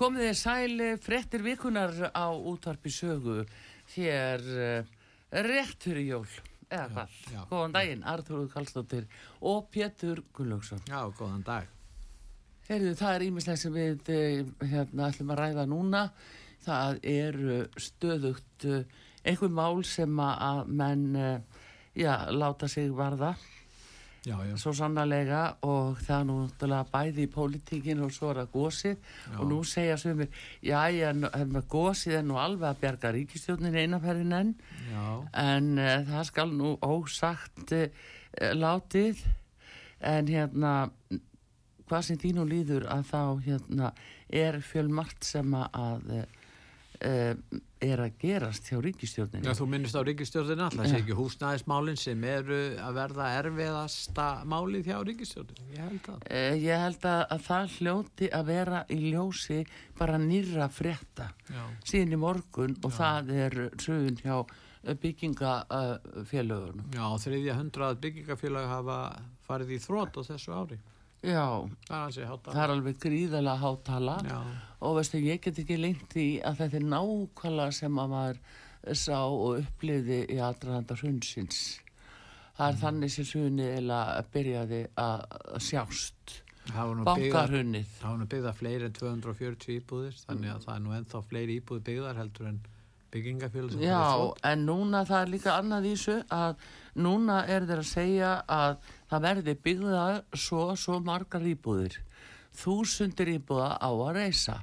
Komið þið sæli frettir vikunar á útvarpi sögu hér uh, rétt fyrir jól eða hvað, góðan daginn Artur Kallstóttir og Pétur Gullugson Já, góðan dag. Heyrðu, það er ímislega sem við uh, hérna ætlum að ræða núna. Það er stöðugt uh, einhver mál sem að- menn já, láta sig varða Já, já. svo sannarlega og það er nú bæði í pólitíkin og svo er það gósið og nú segja sumir, já, með gósið er nú alveg að bjarga ríkistjórnin einaferðin enn, Já, en uh, það skal nú ósagt uh, látið. En hérna hvað sem þínu líður að þá hérna er fjölmart sem að uh, er að gerast hjá ríkistjórninni já þú minnist á ríkistjórnina, alltaf sé Já. ekki húsnæðismálin sem eru að verða erfiðasta málið hjá ríkistjórnina. Ég held að. Eh, Ég held að, að það hljóti að vera í ljósi bara nýra frétta Já. síðan í morgun og það er sögun hjá byggingafélögunum. Já, þriðja hundrað byggingafélag hafa farið í þrótt á þessu ári. Já, Það er það er alveg gríðalega hátala Já, og veistu, ég get ekki lengt í að þetta er nákvæmlega sem að maður sá og upplifði í aðdraðanda hrunsins. Það er þannig sem sögunni eða byrjaði að sjást. það Bankarunnið. það var nú byggðar fleiri en 240 íbúðir, þannig að það er nú ennþá fleiri íbúðir byggðar heldur en byggingafélag sem farið í Já, þrot. en núna það er líka annað í þessu að núna er þeir að segja að það verði byggða svo, svo margar íbúðir. Þúsundir íbúða á að reysa.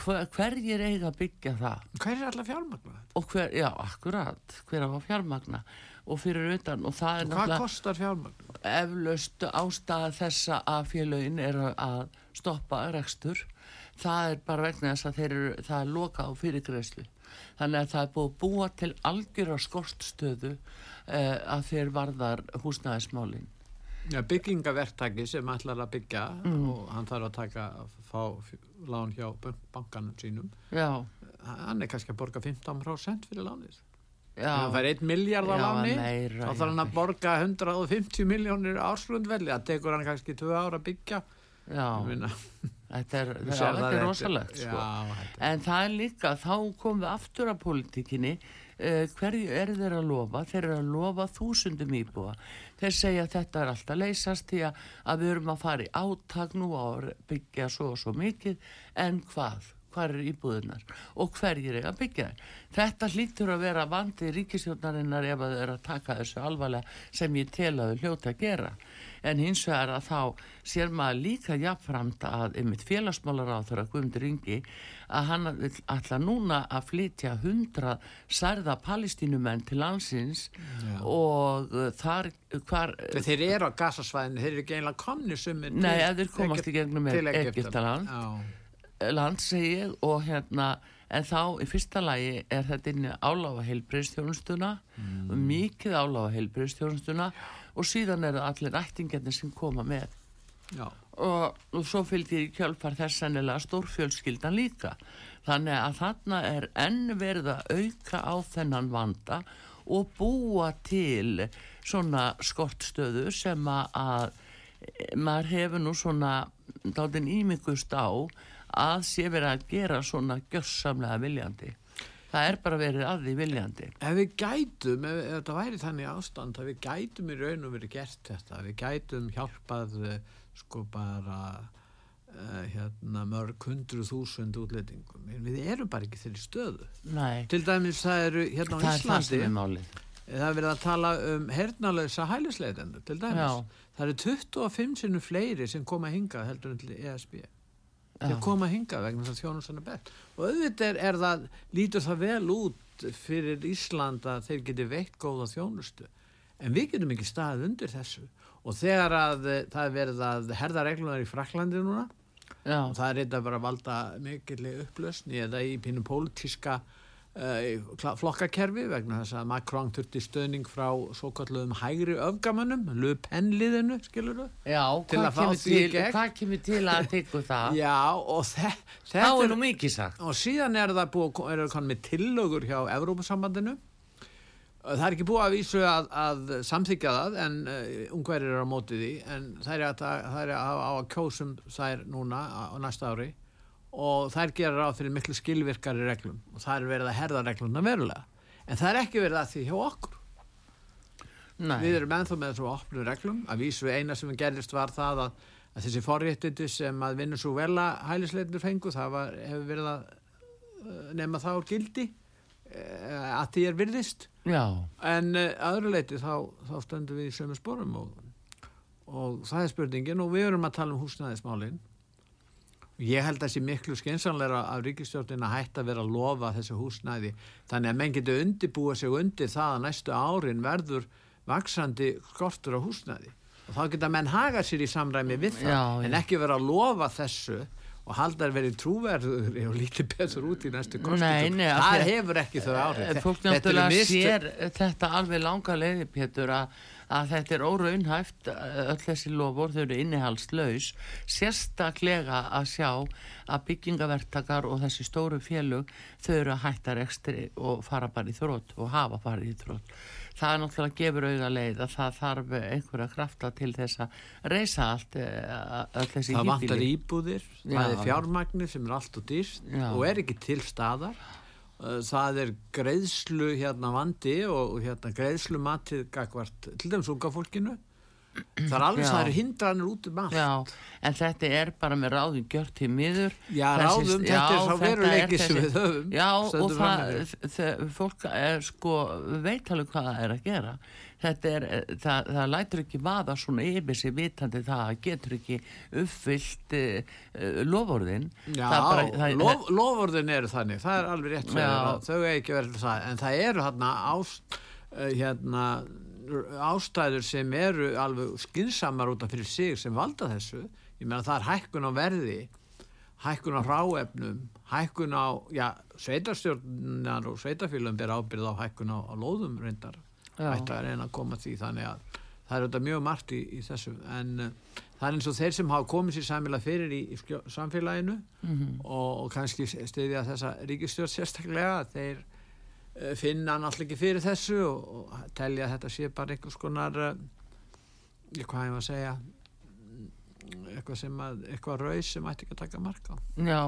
Hver, hverjir eiga að byggja það? Hver er allar fjármagnar? Og hver, já, akkurat, hver á að fjármagna og fyrir utan og það er Hvað náttúrulega kostar fjármagnar? eflaust ástæða þessa að félögin eru að stoppa rekstur. Það er bara vegna þess að þeir eru, það er loka á fyrirgreðslu. Þannig að það er búið að búa til algjör á skortstöðu eh, að þeir varðar húsnæðismálin. Já, byggingaverktaki sem ætlar að byggja Mm. og hann þarf að taka að fá lán hjá bank- bankanum sínum. Já, hann er kannski að borga 15% fyrir lánið. Hann fær 1 miljard á láni þá þarf hann að borga 150 miljónir áskrundvelli það tekur hann kannski 2 ára að byggja. Þetta er, það, er rosalegt, sko. En það er líka, þá komum við aftur að pólitíkinni, uh, hverju er þeir að lofa? Þeir eru að lofa þúsundum íbúa. Þeir segja að þetta er alltaf leysast því að, að við erum að fara í átak nú að byggja svo og svo mikið, en hvað? Hvað er íbúðunar? Og hverjir er að byggja þær? Þetta hlýtur að vera vandi ríkisjónarinnar ef að þau eru að taka þessu alvarlega sem ég tel að þau hljóta að gera. En hins vegar að þá sér maður líka jafnframt að einmitt félagsmálar á þeirra Guðmundur Ingi að hann ætla núna að flytja hundra særða palestínumenn til landsins Já. og uh, þar hvar þeir eru á gasasvæðinu þeir eru ekki einlega komni gegnum til Egyptaland já, land segi ég og hérna en þá í fyrsta lagi er þetta inn í áláfa heilbreyðstjónustuna mm. mikið áláfa heilbreyðstjónustuna og síðan eru allir ættingarnir sem koma með og, og svo fylgir í kjölfar þess sennilega stórfjölskyldan líka. Þannig að þarna er enn verið að auka á þennan vanda og búa til svona skortstöðu sem að, að maður hefur nú svona dátin ímyggust á að sé verið að gera svona gjörsamlega viljandi. Það er bara verið að því viljandi. Ef við gætum, ef, ef þetta væri þannig ástand að við gætum í raun og verið gert þetta, við gætum hjálpað eh, sko bara uh, hérna mörg hundru þúsund útlendingum, en við erum bara ekki þeirri stöðu. Nei, Til dæmis það eru hérna á það Íslandi það er verið að tala um hernalösa hælisleitendur til dæmis. Já. Það eru 25 sinnum fleiri sem koma hingað heldur en til ESB. Þeir Já. koma hingað vegna þess að þjónustann er bett. Og auðvitað er, er það, lítur það vel út fyrir Ísland að þeir geti veitt góða þjónustu. En við getum ekki staðið undir þessu. Og þegar að eh, það er verið að herða reglunar í Fraklandi núna, Já, og það er þetta bara að valda mikilvæg upplösni eða í pínu pólitíska uh, flokkakerfi vegna þess að Macron þurfti stöðning frá svo kalluðum hægri öfgamönnum, Le Pen-liðinu, skilur þú? já Til hvað, að fá kemur í til, hvað kemur til að tykku það? Já, og þe Þá þetta er er, nú mikið sagt og síðan er það búið, er það konið með tillögur hjá Evrópusambandinu. Það er ekki búið að vísu að, að samþykja það en uh, ungverðir eru á mótið því en það er að, það er á að kjósum þær núna á, á næsta ári. Og þær gera ráð fyrir miklu skilvirkari reglum. Og það er verið að herða regluna verulega. En það er ekki verið að því hjá okkur. Nei, Við erum ennþá með þessu opnu reglum. Að vísu eina sem gerist var það að, að þessi forréttindi sem að vinna svo vel að hælisleitur fengu það var, hefur verið að uh, nema þá gildi. uh, að því er virðist. Já, en uh, öðru leiti þá, þá stöndum við í sömu sporum og, og það er spurningin og við erum að tala um húsnæðismálin. Ég held að sé miklu skynsanleira af ríkistjórnin að hætta að vera að lofa þessu húsnæði. Þannig að menn getur undibúa sig undir það að næstu árin verður vaksandi skortur á húsnæði. Og þá geta menn haga sér í samræmi við það Já, en ekki vera að lofa þessu og halda að verið trúverður og lítið betur út í næstu af það hefur ekki þau áhrif. Eh, Fólk Þetta eru náttúrulega sér þetta alveg langa leiði, Pétur, að, að þetta er óraunhæft, eh, öll þessi lofur, þau eru innihaldslaus, sérstaklega að sjá að byggingavertakar og þessi stóru félug, þau eru að hætta rekstri og fara bara í þrótt og hafa farið í þrótt. Það er náttúrulega gefur auga leið að það þarf einhverja krafta til þess að reysa allt, eh, þessi það vantar íbúðir, Já. það er fjármagnir sem er allt og dýrst Já. og er ekki til staðar Uh, það er greiðslu hérna vandi og og hérna greiðslu matið gagvart til dæmis unga fólkinu það er alveg Já. það eru hindranir út um allt Já, en þetta er bara með ráðum gjört til miður. Já, Þessi- ráðum, þetta er sá þetta veruleiki er sem þessi- við höfum, Já, og það, það, fólk er sko, veit alveg hvað það er að gera. Þetta er, það, það lætur ekki vaða svona yfir sig vitandi það að getur ekki uppfyllt uh, lofórðin. Já, Það er bara- það- lof, lofurðin eru þannig, það er alveg rétt Já. þau er ekki verið það, en það eru hérna, ást, uh, hérna ástæður sem eru alveg skinsamar út af fyrir sig sem valda þessu, ég meina það er hækkun á verði, hækkun á ráefnum, hækkun á, já, sveitarstjórnar og sveitarfélum ber ábyrð á hækkun á, á lóðum reyndar, ætti að reyna að koma því þannig að það er auðvitað mjög margt í, í þessu. En uh, það er eins og þeir sem hafa komið sér sæmilega fyrir í, í skjó, samfélaginu Mhm. og, og kannski stiðja þessa ríkistjórn sérstaklega þeir finna hann alltaf ekki fyrir þessu og, og telja að þetta sé bara einhvers konar uh, hvað ég var að segja mm, eitthvað sem að eitthvað raus sem ætti ekki að taka marka Já,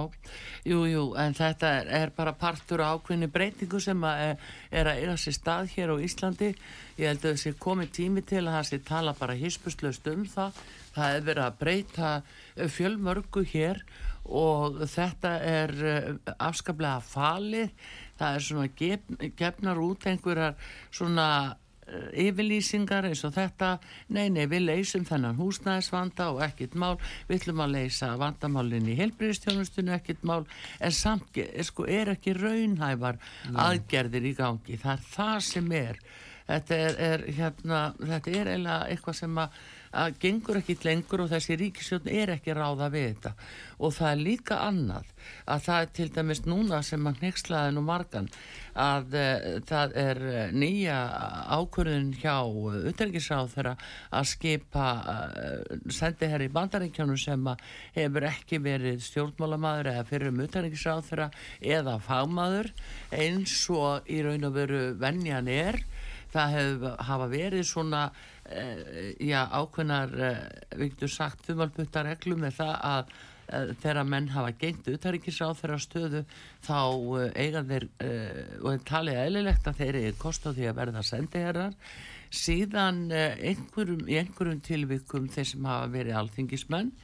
jú, jú, en þetta er, er bara partur á ákveðni breytingu sem að er, er að eiga sér stað hér á Íslandi. Ég held að þessi komið tími til að sé tala bara hispuslaust um það. Það er verið að breyta eh, fjölmörgu hér og þetta er eh, afskaplega falið. Það er svona gef, gefnar út einhverjar svona eh, yfirlýsingar eins og þetta. Nei, nei, við leysum þennan húsnæðisvanda og ekkit mál, við ætlum að leysa vandamálinn í helbriðstjónustunni ekkit mál, en samt ge- sko, er ekki raunhæfar aðgerðir í gangi, það er það sem er. Þetta er, er hérna, þetta er eiginlega eitthvað sem að, að gengur ekki lengur og þessi ríkisjótt er ekki ráða við þetta. Og það er líka annað að það er til dæmis núna sem að nexlaði nú margan að uh, það er eh, nýja ákvörðun hjá utenriksráð þeirra að skipa uh, sendi herri í bandaríkjónu sem hefur ekki verið stjórnmálamaður eða fyrir um utenriksráð þeirra eða fagmaður eins og í raun og veru venjan er. Það hef, hafa verið svona já, ákveðnar við getum sagt þumalputta reglum með það að uh, þegar menn hafa gengt utaríkisráð þeirra stöðu þá eiga þeir og er talið eðlilegt að þeir eru kost á því að verða sendiherrar. Síðan einhverjum, í einhverjum tilvikum þeir sem hafa verið alþingismenn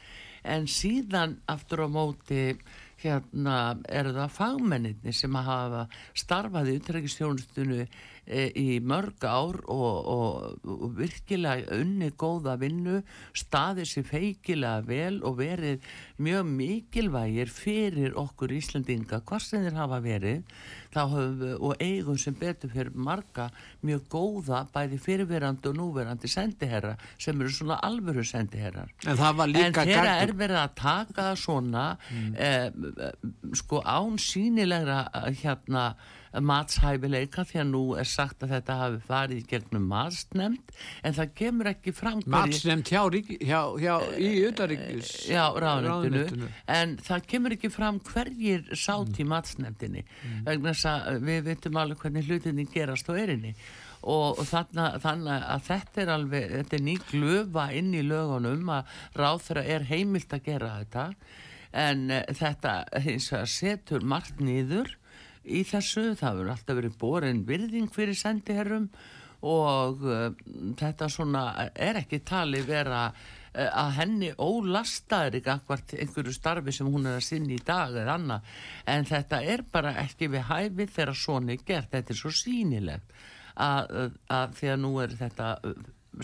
en síðan aftur á móti hérna eru það fagmenninni sem hafa starfað í utrækistjónustunu e, í mörg ár og, og, og virkilega unni góða vinnu, staðið sér feikilega vel og verið mjög mikilvægir fyrir okkur Íslandinga, hvað sem þeir hafa verið við og eigum sem betur fyrir marga mjög góða bæði fyrirverandi og núverandi sendiherra sem eru svona alvöru sendiherrar. En en þeirra er verið að taka svona eh, sko án sínilegra hérna matshæfileika því að nú er sagt að þetta hafi farið gegnum matsnefnd en það kemur ekki fram Matsnefnd hjá, hjá, hjá í utaríkis Já, ráðunitinu, ráðuneytinu. en það kemur ekki fram hverjir sátt í matsnefndinni vegna þess að við veitum alveg hvernig hlutinni gerast á erinni og þannig, að þetta er alveg, þetta er ný glöfa inn í lögunum að ráðþra er heimilt að gera þetta. En uh, þetta hins vegar setur margt niður í þessu, það verður alltaf verið borin virðing fyrir sendiherrum og uh, þetta svona er ekki tali vera uh, að henni ólastaður ekki akkvart einhverju starfi sem hún er að sinni í dag eða annað. En þetta er bara ekki við hæfi þegar svona er gert, þetta er svo sýnilegt að, að, því að nú er þetta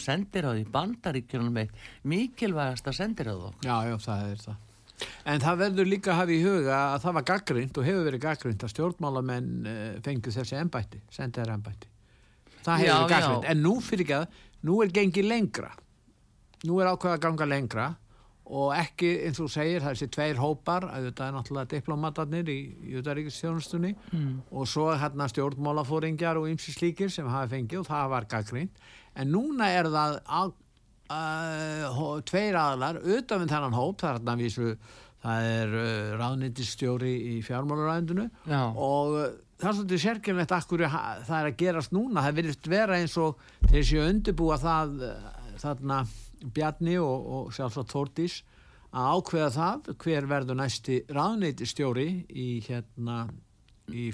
sendiráð í bandaríkjunum með mikilvægasta sendiráð okkur Já, já, það er það. En það verður líka að hafa í huga að það var gaggrind og hefur verið gaggrind að stjórnmálamenn uh, fengu þessi embætti, sendiðar embætti. Það hefur Já, verið gaggrind. En nú fyrir ekki að, nú er gengið lengra. Nú er ákveða að ganga lengra og ekki, eins og þú segir, það er þessi tveir hópar, þetta er náttúrulega diplomatarnir í, Utaríkistjónustunni mm. og svo hérna stjórnmálafóringjar og ymsi slíkir sem hafa fengið og það var gaggrind. En núna er það uh, tveir aðlar utan við þennan hóp, það hérna vísu það er uh, ráðnýttistjóri í fjármálaræðundinu Já. og uh, það er svolítið sérkjörnlegt akkur það er að gerast núna, það virðist vera eins og þeir séu undirbúa það þarna Bjarni og, og sjálfsagt Þórdís að ákveða það hver verður næsti ráðnýttistjóri í hérna í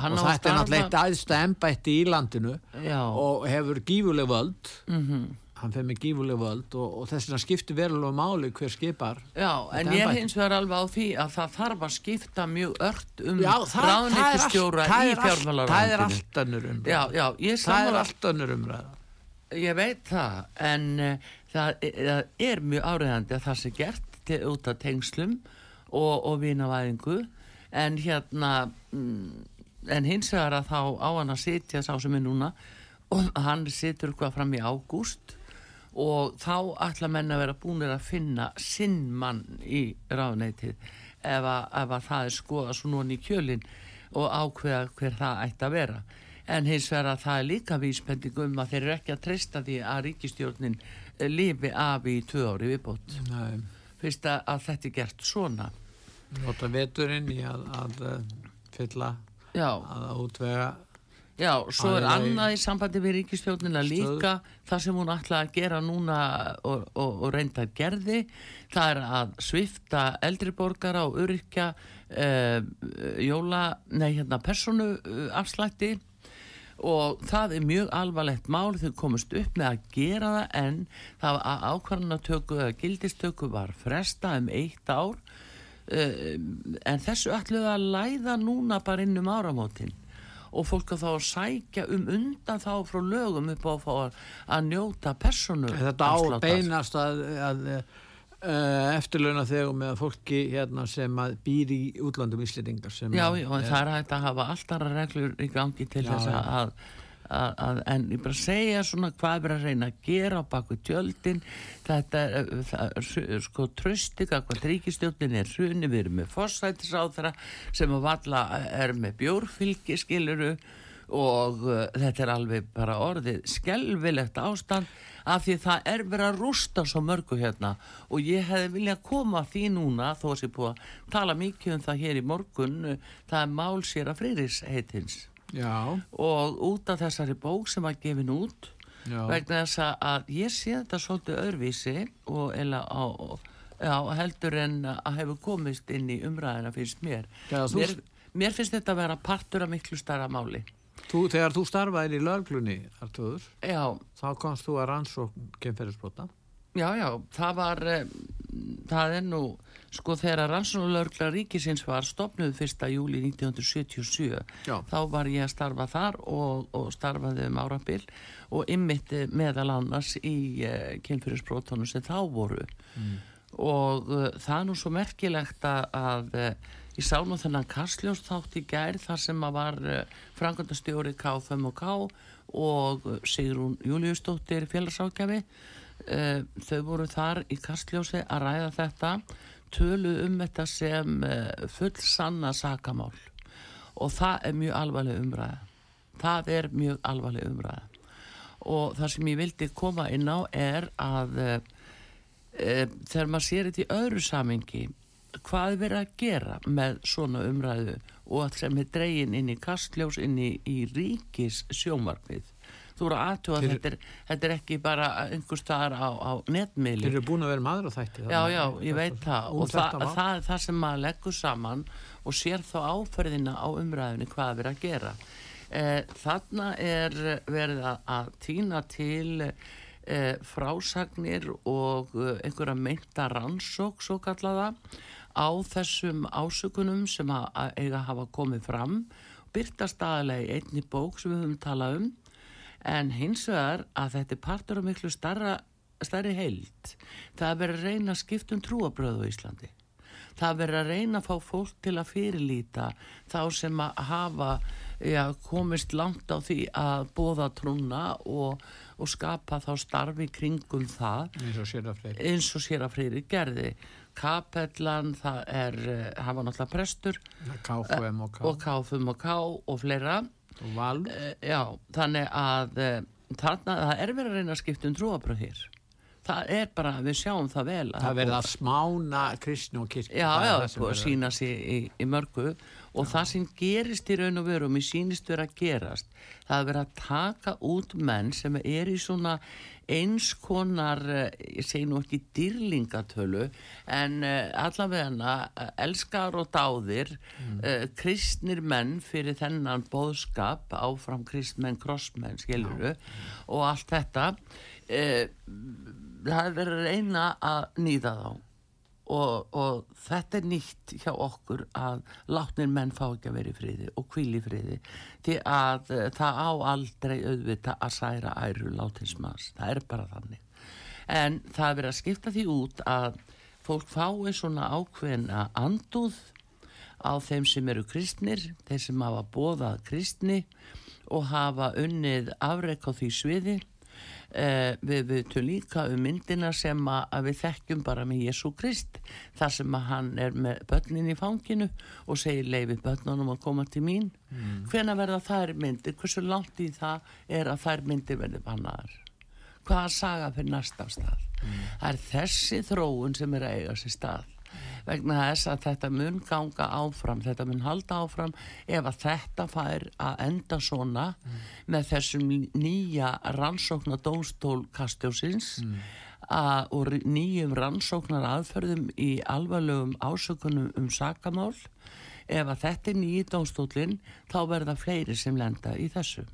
hann og þetta er náttúrulega eitt embætti í landinu Já. og hefur gífuleg völd Mhm. Hann fer með gífuleg völd og, og þess vegna skiptir verulega máli hver skipar Já, en ég er hins vegar alveg á því að það þarf að skipta mjög ört um það í allt, það er fjármálaráðuneytinu. allt önnur umræða. Já, já, ég það er sammála, allt önnur umræða. Ég veit það, en uh, það, það er mjög áriðandi að það sé gert til, út af tengslum og, og vinavæðingu, en hérna, mm, en hins vegar að þá á hann að sitja sá sem er núna og hann situr hvað fram í ágúst og þá ætla menn að vera búinir að finna sinn mann í ráðneitið ef, að- ef að það er skoða svo núna í kjölinn og ákveða hver það ætti að vera. En hins vegar að það er líka vísbending um að þeir eru ekki að treysta því að ríkistjórnin eh, lifi af í tvö ári viðbót. Fyrst að, að þetta er gert svona. Nota veturinn í að, að uh, fylla já, að útvega já, svo er annað í sambandi við ríkistjórnina Stöð. líka. Það sem hún ætla að gera núna og, og, og reynda gerði það er að svifta eldriborgara og öryrkja uh, jóla, nei hérna personu afslætti og það er mjög alvarlegt mál. Þau komast upp með að gera það en það var ákvarðanatöku eða gildistöku var fresta um eitt ár. Uh, en þessu ætluðu að læða núna bara inn um áramótin og fólk að þá að sækja um undan þá frá lögum upp á að, fá að, að njóta personu þetta á beinast að, að uh, eftirlauna þegar með fólki hérna sem að býr í útlandum íslendingar Já, að- já, en það er hægt að hafa alltaf reglur í gangi til Já, þess að, að, að, en ég bara segja svona hvað er verið að reyna að gera á baku tjöldin, þetta er, það, er sko trösti hvað ríkistjóttin er hruni, við erum með fórsætisáþra sem að valla er með bjórfylgi skiluru og uh, þetta er alveg bara orðið skelvilegt ástand af því það er verið að rústa svo mörgu hérna. Og ég hefði viljað koma að því núna þó að sé búið að tala mikið um það hér í morgun það er mál sér að friðris heitins já, og út af þessari bók sem var gefin út já, vegna þess að- ég sé þetta svolítið öðruvísi og eða á Já, heldur en að hefur komist inn í umræðina finnst mér. Þegar þú- Mér, mér finnst þetta að vera partur af miklu starra máli. Þú, þegar þú starfaðir í löglunni, Artúður, Já, þá komst þú að rannsókn kemferðisbrota. já, já, það var, eh, það er nú, sko þegar rannsónulegla ríkisins var stopnuð 1. júli 1977, Já. þá var ég að starfa þar og, og starfaði um árabil og ymmiti meðal annars í uh, kynfyrirsbrotunum sem þá voru. og uh, það er nú svo merkilegt að, uh, ég sá nú þennan Kastljós þátt í gær þar sem að var frangöndastjóri K5K og Sigrún Júliusdóttir félagsákjafi uh, þau voru þar í Kastljósi að ræða þetta tölu um þetta sem uh, full sanna sakamál. Og það er mjög alvarleg umræða. Það er mjög alvarleg umræða. Og það sem ég vildi koma inn á er að uh, þegar maður sér þetta í öðru samingi hvað er verið að gera með svona umræðu og að sem er dregin inn í kastljós inn í, í ríkis sjómarfið þú eru aðtjóða að þetta þetta er ekki bara einhver staðar á, á netmiðli Þeir eru búin að vera maður á þætti. Já, já, ég veit það og það, mál. það er það sem maður leggur saman og sér þá áferðina á umræðinu hvað er verið að gera. Eh, þarna er verið að, að týna til eh, frásagnir og eh, einhverja meinta rannsók svo kallaða á þessum ásökunum sem að, að eiga að hafa komið fram byrtast aðalega í einni bók sem við höfum talað um en hins vegar að þetta er partur af miklu starra, starri heild það er verið að reyna að skipta um trúabröðu á Íslandi. Það er verið að reyna að fá fólk til að fyrirlíta þá sem að hafa já, komist langt á því að bóða trúna og, og skapa þá starfi kringum það. Eins og sér að fleiri. gerði. Kapellan, það er eh, var náttúrulega prestur. Og K. Og K5 og og fleira og. Eh, Já, þannig að uh, þarna, það er verið að reyna að skipta um trúabröð hér. Það er bara, við sjáum það vel. að Það verið að smána kristni og kirkni. Já, já, að- sína sig í, í mörgu og það sem gerist í raun og veru og mér sýnist vera að gerast það er verið að taka út menn sem er í svona eins konar, eh, ég segi nú ekki dýrlingatölu en uh, allavega uh, elskar og dáðir mm. kristnir menn fyrir þennan bóðskap áfram kristmenn, krossmenn, skiluru og allt þetta það er verið að reyna að nýða þá og, og þetta er nýtt hjá okkur að látnir menn fá ekki að vera í friði og kvíl í friði. Því að uh, það á aldrei auðvita að særa æru látinsmanns, það er bara þannig. En það er verið að skipta því út að fólk fái svona ákveðna andúð á þeim sem eru kristnir, þeir sem hafa bóðað kristni og hafa unnið afrek á því sviði eh, við veitum líka um myndina sem að, við þekkjum bara með Jésu Krist þar sem að hann er með börnin í fanginu og segir leiði börnunum að koma til mín. Mm. hvena verða þær myndir, hversu langt í það er að þær myndir verði bannaðar? Hvaða saga fyrir næsta stað? Það er þessi þróun sem er að eiga sér stað vegna þess að þetta mun ganga áfram þetta mun halda áfram ef að þetta fær að enda svona með þessum nýja rannsóknar dómstól Kastjósins að, og nýjum rannsóknar aðferðum í alvarlegum ásökunum um sakamál. Ef að þetta er nýji dómstólinn þá verða fleiri sem lenda í þessu.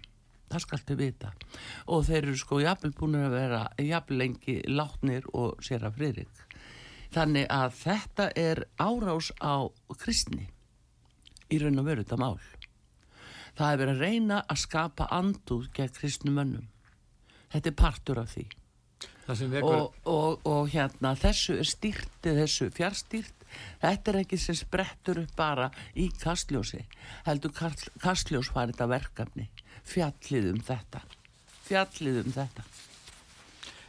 Það skaltu vita. Og þeir eru sko jafnvel búin að vera jafnvel lengi látnir og sér að friðrik þannig að þetta er árás á kristni. Í raun og veru þetta mál. Það er verið að reyna að skapa andúð gegn kristnum mönnum. Þetta er partur af því. Vekur, og, og, og hérna þessu er stýrt þessu fjárstýrt þetta er ekki sem sprettur upp bara í kastljósi heldur kast- kastljós var þetta verkefni. Fjallið um þetta. Fjallið um þetta.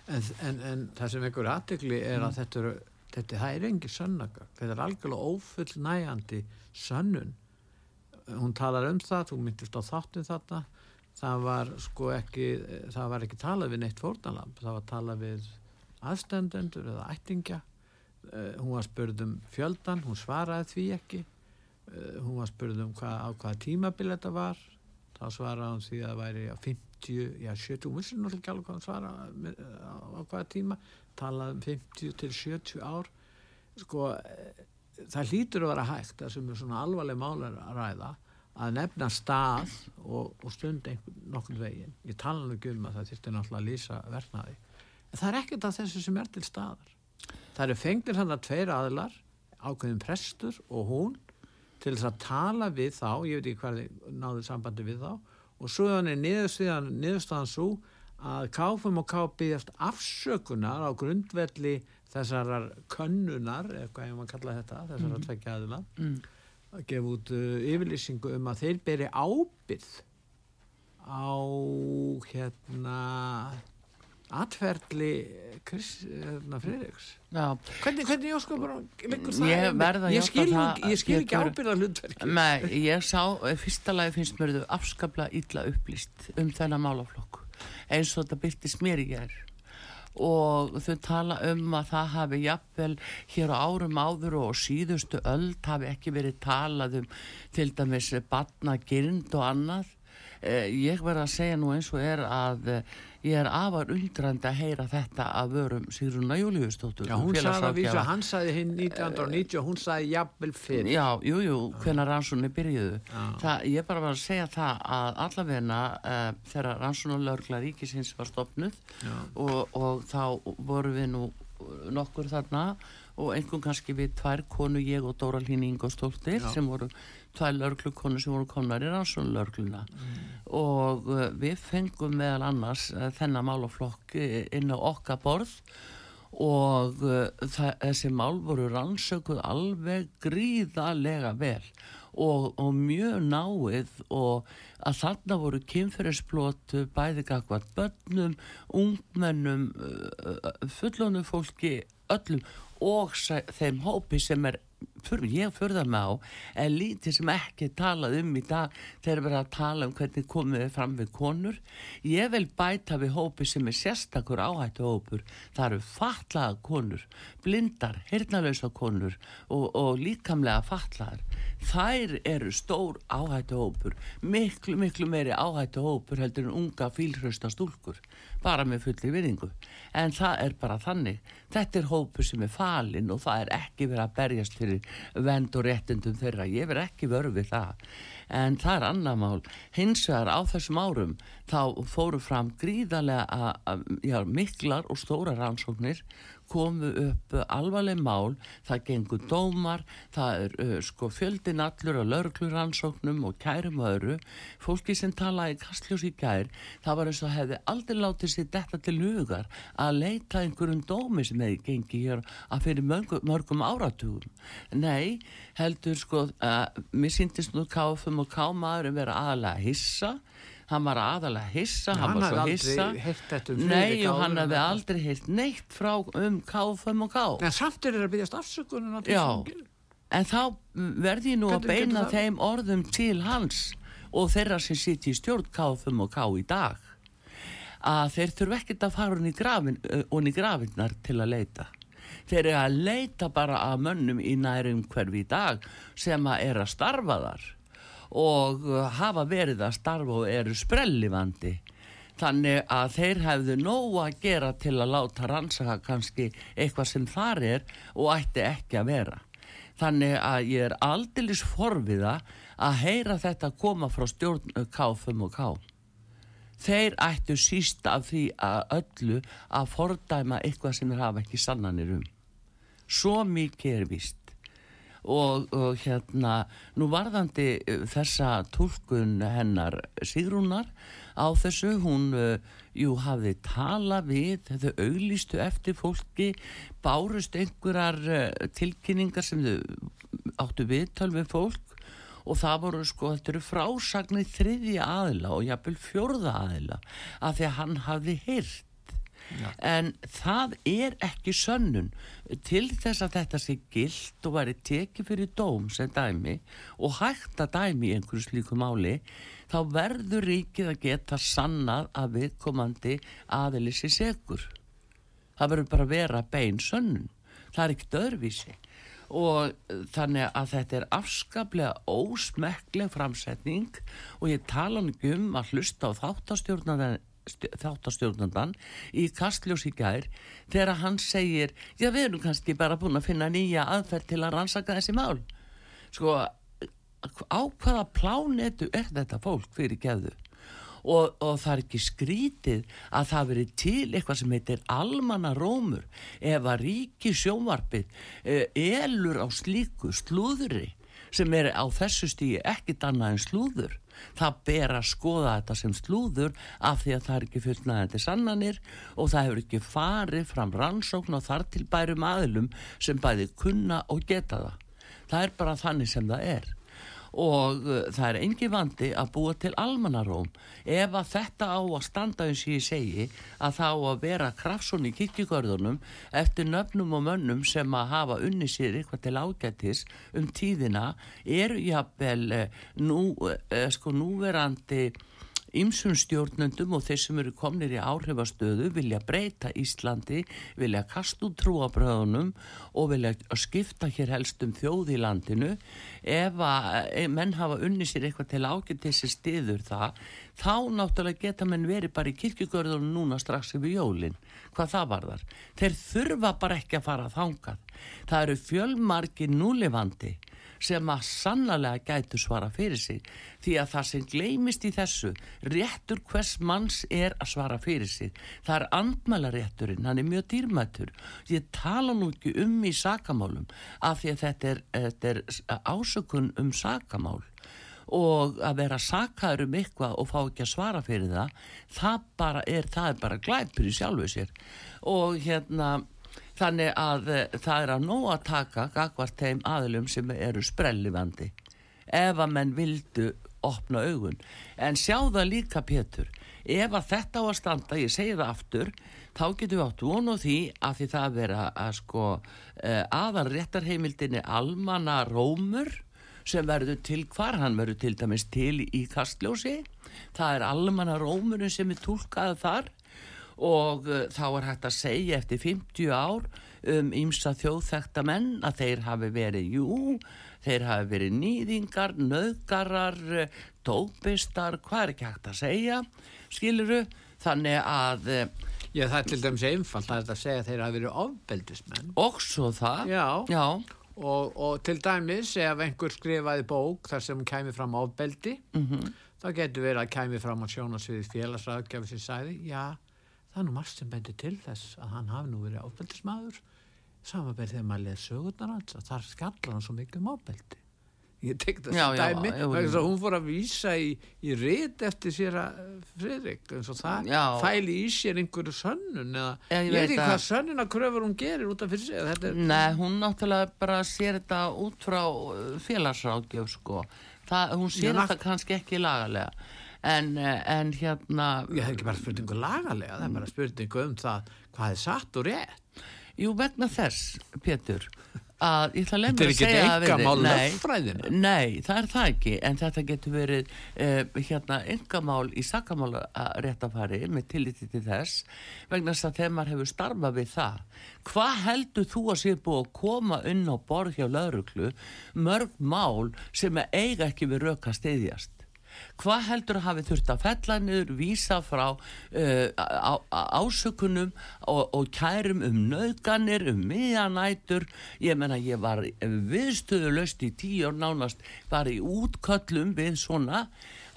En, en, en það sem vekur aðtegli er að þetta eru, þetta er engi sönnaka. Þetta er algjörlega ófullnægjandi sönnun. Hún talar um það, þú myndist á þáttum þarna, það var sko ekki, það var ekki talað við neitt fórnalamb, það var talað við aðstendendur eða ættingja. Uh, hún var spurð um fjöldan, hún svaraði því ekki. Uh, hún var spurð um hvað, á hvaða tímabil þetta var, þá svaraði hún því að það væri á 50, já 70, hún vissi náttúrulega ekki alveg hvað hún svaraði með- á, á hvaða tíma, talaði um 50 til 70 ár. Sko, eh, það hlýtur að vera hægt það sem er svona alvarleg málar að ræða að nefna stað og, og stund nokkur veginn. Ég tala nú ekki um að það þurfti náttúrulega að lýsa vernaði en það er ekkert af þessu sem er til staðar. Það eru fengnir hann að tveir aðlar ákveðin prestur og hún til þess að tala við þá ég veit ekki hvað náðu sambandi við þá og svo er niðurstaðan svo að káfum og kápiðast afsökunar á grundvelli þessarar könnunar eða hvað ég maður kalla þetta þessarar mm. tveggja aðila mm. að gefa út uh, yfirlýsingu um að þeir beri ábyrð á hérna atferðli hérna, Fridriks hvernig, hvernig ég sko bara ég verða ég skil, það, ég skil ekki ábyrða hlutverki nei, ég sá, fyrsta lagi finnst mér þau afskapla illa upplýst um þennan málaflokk eins og þetta byrtist mér í gerð og þau tala um að það hafi jafnvel hér á árum áður og síðustu öll hafi ekki verið talað um til dæmis batna gyrnd og annað. Eh, ég verða að segja nú eins og er að eh, ég er afar undrandi að heyra þetta að vörum Sigruna Júliustóttur Já, hún sagði að vísa, hann sagði hinn 1990 og hún sagði jafnvel fyrir Já, jújú, jú, hvenna rannsónu byrjuðu. Það, ég bara var að segja það að allavegna uh, þegar rannsónulegla ríkisins var stopnud og, og þá voru við nú nokkur þarna og einhvern kannski við tvær konu ég og Dóra Líning og Stóltir sem voru tvær lörglukonu sem voru komnar í rannsónlörgluna mm. og uh, við fengum meðal annars uh, þennan málaflokk inn á okkar borð og þessi mál voru rannsökuð alveg gríðalega vel og, og mjög náið og að þarna voru kynferðisblót bæði gagvað börnum, ungmennum, fullónu fólki, öllum og þeim hópi sem er ég förða mig á er lítið sem ekki talað um í dag þegar við erum að tala um hvernig komum við fram við konur. Ég vil bæta við hópi sem er sérstakur áhættu hópur það eru fatlaða konur blindar, hirnalösa konur og, og líkamlega fatlaðar. Þær eru stór áhættu hópur miklu miklu meiri áhættu hópur heldur en unga fílhrausta stúlkur bara með fulli vinningu en það er bara þannig. Þetta er hópu sem er falinn og það er ekki verið að berjast fyrir vend og réttindum þeirra. Ég verð ekki vörfið það. En það er annar mál. Hins vegar á þessum árum þá fóru fram gríðarlega miklar og stóra rannsóknir komu upp alvarleg mál, það gengur dómar, það er uh, sko fjöldin allur á laurugluransóknum og kærum öðru, fólki sem talaði kastljós í kær, það var eins og hefði aldrei látið sér detta til hugar að leita einhverjum dómi sem hefði gengið hér að fyrir mörgum, mörgum áratugum. Nei, heldur sko, uh, mér síndist nú káfum og kámaður að vera aðalega hissa, hann var aðalega hissa, Já, hann var svo hissa. um nei og hann hefði aldrei heilt neitt frá um K5 og K. En samt er það að byggjast afsökunum Já, en þá verði ég nú að beina þeim orðum til hans og þeirra sem sitt í stjórn K5 og K í dag að þeir þurfu ekkert að fara í, grafin, hún í grafinnar til að leita. Þeir eru að leita bara að mönnum í nærum hverfi í dag sem að er að starfa þar og uh, hafa verið að starfa og eru sprellivandi. Þannig að þeir hefðu nóg að gera til að láta rannsaka kannski eitthvað sem þar er og ætti ekki að vera. Þannig að ég er aldilis forviða að heyra þetta koma frá stjórn K5 og K. Þeir ættu síst af því að öllu að fordæma eitthvað sem þeir hafa ekki sannanir um. Svo mikið er vist og, og hérna nú varðandi uh, þessa tólkun hennar Sigrúnar á þessu hún uh, jú hafði tala við þau auglistu eftir fólki bárust einhverjar uh, tilkynningar sem þau áttu viðtal við fólk og það voru sko, þetta eru frásagnir þriðja aðila og jafnvel fjörða aðila að því að hann hafði hýrt Já. en það er ekki sönnun. Til þess að þetta sé gilt og væri tekið fyrir dóm sem dæmi og hægt að dæmi í einhverju slíku máli þá verður ríkið að geta sannað að viðkomandi aðeins í segur það verður bara að vera bein sönnun. Það er ekkert öðruvísi. Og þannig að þetta er afskaplega ósmekkleg framsetning og ég tala um að hlusta á þáttastjórnarnar þáttastjórnandan í Kastljós í gær þegar hann segir, já við erum kannski bara búin að finna nýja aðferð til að rannsaka þessi mál. Sko á hvaða plánetu er þetta fólk fyrir geðu og, og það er ekki skrítið að það veri til eitthvað sem heitir almanna rómur ef að ríki sjónvarpið eh, elur á slíku slúðri sem er á þessu stíi ekkit annað en slúður það ber að skoða þetta sem slúður af því að það er ekki fullnaðandi sannanir og það hefur ekki farið fram rannsókn og þar til bærum aðlum sem bæði kunna og geta það. Það er bara þannig sem það er og uh, það er engi vandi að búa til almannaróm. Ef að þetta á að standa eins og ég segi að það á að vera krafsun í kirkigörðunum eftir nöfnum og mönnum sem að hafa unni sér eitthvað til ágættis um tíðina eru jáfnvel uh, nú, uh, sko núverandi Ímsum stjórnendum og þeir sem eru komnir í áhrifastöðu vilja breyta Íslandi, vilja kasta út trúabröðunum og vilja skipta hér helst um þjóð í landinu. Ef að ef menn hafa unni sér eitthvað til ágætt þessi stiður það, þá náttúrulega geta menn verið bara í kirkugörðunum núna strax yfir jólinn. Hvað það var þar? Þeir þurfa bara ekki að fara þángað. Það eru fjölmarki núlefandi sem að sannlega gætu svara fyrir sig. Því að það sem gleimist í þessu réttur hvers manns er að svara fyrir sig. Það er andmælarétturinn, hann er mjög dýrmættur. Ég tala nú ekki um í sakamálum af því að þetta er, þetta er ásökun um sakamál. Og að vera sakaður um eitthvað og fá ekki að svara fyrir það það er, það er bara glæpur í sjálfu sér. Og hérna Þannig að uh, það er að nóg að taka gagvart þeim aðlum sem eru sprellivandi ef að menn vildu opna augun. En sjá það líka Pétur, ef að þetta á að standa, ég segi það aftur, þá getum við átt vonu því að því það vera að sko eh, aðan réttarheimildinni almanna rómur sem verður til hvar, hann verður til dæmis til í kastljósi, það er almanna rómurinn sem er tólkað þar og uh, þá er hægt að segja eftir 50 ár um ýmsa þjóðþekta menn að þeir hafi verið, jú, þeir hafi verið nýðingar, nöðgarar, tópistar, hvað er ekki hægt að segja, skiluru, þannig að... Já, það er til dæmis einfalt að segja að þeir hafi verið ofbeldismenn. Og svo það, já. já. Og, og til dæmis ef einhver skrifaði bók þar sem kæmi fram ofbeldi, mm -hmm. þá getur verið að kæmi fram á sjónasviðið félagsraðgjafi sem sæði, já, það er nú margt sem bendir til þess að hann hafi nú verið ábeldismadur samanberð þegar maður leði sögurnar hans að þar skallar hann svo mikið um ábeldi ég tekk það að hún fór að vísa í, í rít eftir sér að Fridrik eins og það já. fæli í sér einhverju sönnun eða ég, ég veit ekki hvað sönnun að kröfur hún gerir út af fyrir sig er... Nei, hún náttúrulega bara sér þetta út frá uh, félagsrákjöf sko. Hún sér já, þetta kannski ekki lagalega en, uh, en hérna ég hef ekki bara spurningu lagalega það er bara spurningu um það hvað er satt og rétt. Jú, vegna þess, Pétur, að ég ætla að lemja að segja að við nei, nei, það er það ekki en þetta getur verið eh, hérna yngamál í sakamála réttafari með tilliti til þess vegna þess að þegar maður hefur starfað við það. Hvað heldur þú að sé búið að koma unn á borð hjá lauruglu mörg mál sem eiga ekki við röka stiðjast hvað heldur hafi þurft að fella niður, vísa frá uh, ásökunum og, og kærum um nöðganir, um miðanætur ég menna ég var viðstöðu löst í tíu og nánast var í útköllum við svona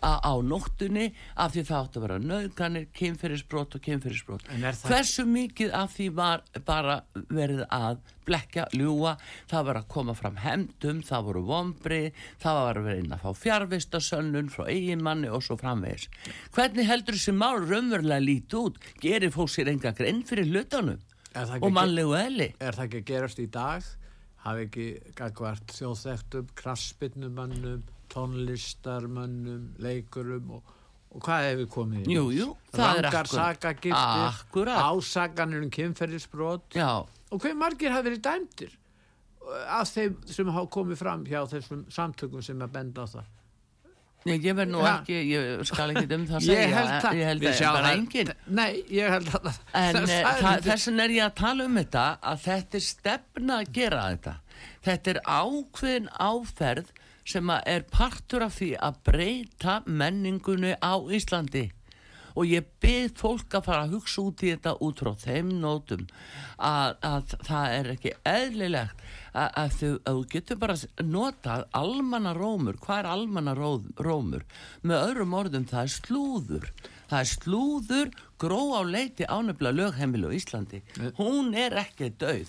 á nóttunni af því það átt að vera nöðganir, kynferðisbrot og kynferðisbrot. Hversu mikið af því var bara verið að blekja, ljúa, það var að koma fram hemdum, það voru vombri, það var að vera inn að fá fjárvistasönnun frá eiginmanni og svo framvegis. Hvernig heldur þessi mál raunverulega lítið út? Gerir fólk sér enga grein fyrir hlutanum og mannlegu elli? Er það ekki gerast í dag? Hafi ekki gagvart þjóðþektum, krassbytnumannum tónlistarmönnum, leikurum og, og hvað hefur komið í? Jú, jú, það er akkur. Rangarsakagiftir, ásaganir um kynferðisbrot og hver margir hafi verið dæmtir af þeim sem hafa komið fram hjá þessum samtökum sem er benda á það. Nei, ég verð nú ja. ekki, ég skal ekki um það að segja. Ég held að, ég held að bara engin. Nei, ég held að en, það. Þessin er ég að tala um þetta að þetta er stefna að gera þetta. Þetta er ákveðin áferð sem er partur af því að breyta menningunni á Íslandi. Og ég byrð fólk að fara að hugsa út í þetta út frá þeim nótum að, að það er ekki eðlilegt að, að, þú, að þú getur bara notað almanna rómur, hvað er almanna rómur? Með öðrum orðum það er slúður. Það er slúður gró á leiti ánöfla lögheimilu í Íslandi. Hún er ekki döið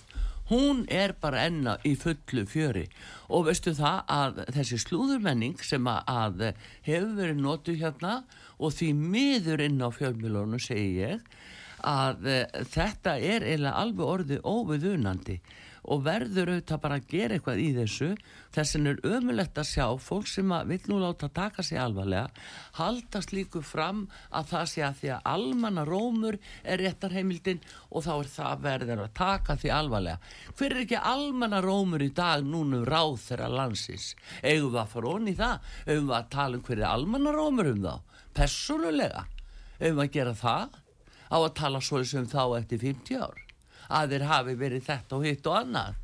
hún er bara enna í fullu fjöri. Og veistu það að þessi slúðurmenning sem að hefur verið notu hérna og því miður inn á fjölmjölónu segi ég að þetta er eiginlega alveg orðið óviðunandi og verður auðvitað bara að gera eitthvað í þessu. Þess að það er ömulegt að sjá fólk sem vil nú láta taka sig alvarlega haldast líku fram að það sé að því að almanna rómur er réttarheimildin og þá er það verður að taka því alvarlega. Hver er ekki almanna rómur í dag núna ráð þeirra landsins? Eigum við að fara onni í það? Eigum við að tala um hverju almanna rómur um þá? Personulega eigum við að gera það? Á að tala svo sem þá eftir 50 ár að þeir hafi verið þetta og hitt og annað.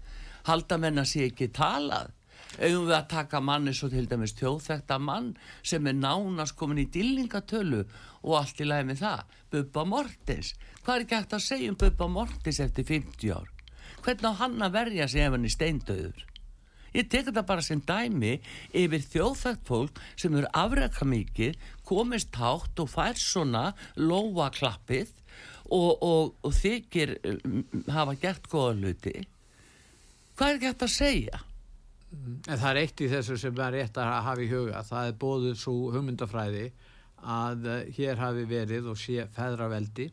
Halda menna sér ekki talað? Auðvum við að taka manni svo til dæmis tjóðþekta mann sem er nánast komin í dillingatölu og allt í lagi með það? Bubba Mortins hvað er ekki hægt að segja um Bubba Mortins eftir 50 ár? Hvernig á hann að verja sig ef hann er steindauður? Ég tek þetta bara sem dæmi. Yfir þjóðþægt fólk sem eru afrækka mikið komist hátt og fær svona loa klappið og, og, og þykir um, hafa gert góða hluti hvað er gett að segja? En það er eitt í þessu sem er rétt að hafa í huga það er bóðuð svo hugmyndafræði að uh, hér hafi verið og sé feðraveldi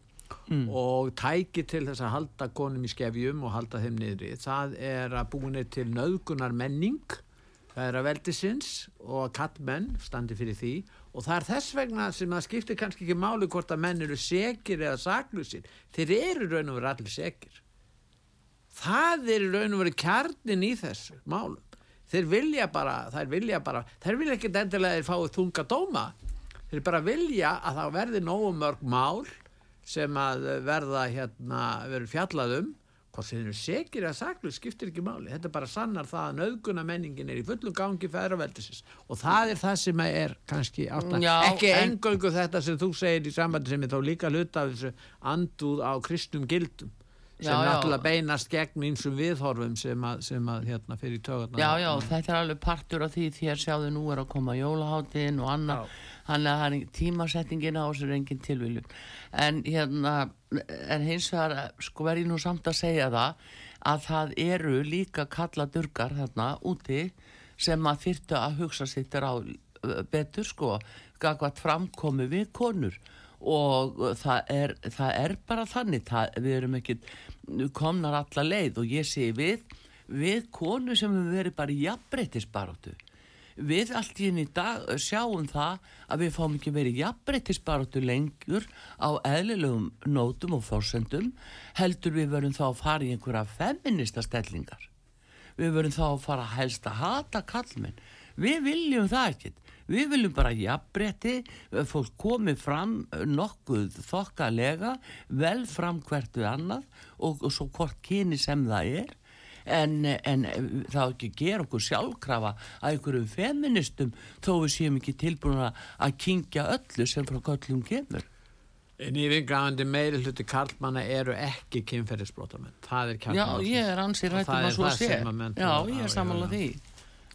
mm. og tæki til þess að halda konum í skefjum og halda þeim niðri það er að búinir til nöðgunar menning feðraveldisins og að kattmenn standi fyrir því. Og það er þess vegna sem það skiptir kannski ekki máli hvort að menn eru segir eða saklusir þeir eru raun og veru allir segir það eru raun og veru kjarnin í þessu málum. Þeir vilja bara þeir vilja bara, þeir vilja ekki endilega þeir fáið þunga dóma. Þeir bara vilja að það verði nógu mörg mál sem að verða hérna, verður fjallaðum hvort þeir eru segir að saklu skiptir ekki máli. Þetta bara sannar það að nöðguna menningin er í fullum gangi fæðraveldisins og það er það sem er kannski ástæð ekki en... engölgu þetta sem þú segir í sambandi sem er þá líka hluta af þessu anduð á kristnum gildum. Sem já, náttúrulega já. beinast gegn einsum viðhorfum sem að, sem að hérna fyrir tögarna Já, já, þetta er alveg partur af því því að sjáðu nú er að koma jólaháttin og annað hann er tímasettingin á þessu reyngin tilviljum en hérna en hins vegar sko verður nú samt að segja það að það eru líka kalla durgar þarna úti sem að þyrta að hugsa sittir á betur sko gagvat framkomi við konur. Og það er, það er bara þannig það, við erum ekki komnar alla leið og ég sé við við konu sem við verum bara í jafnbreytisbarótu við allt í henni dag sjáum það að við fáum ekki verið jafnbreytisbaróttu lengur á eðlilegum nótum og fórsendum heldur við verum þá að fara í einhverja feminista stellingar við verum þá að fara að helst að hata kallmenn við viljum það ekkert. Við viljum bara jafnbreytti fólk komið fram nokkuð þokkalega vel fram hvertu annað og, og svo hvort kyni sem það er en, en það ekki gera okkur sjálfkrafa að einhverjum feministum þó við séum ekki tilbúin að kingja öllu sem frá köllum kemur. En yfirgræðandi meiri hluti karlmanna eru ekki kynferðisbrótamenn það er kjartmann Já, ég er ansið rættum að svo sé. Já, ég er samanlega því.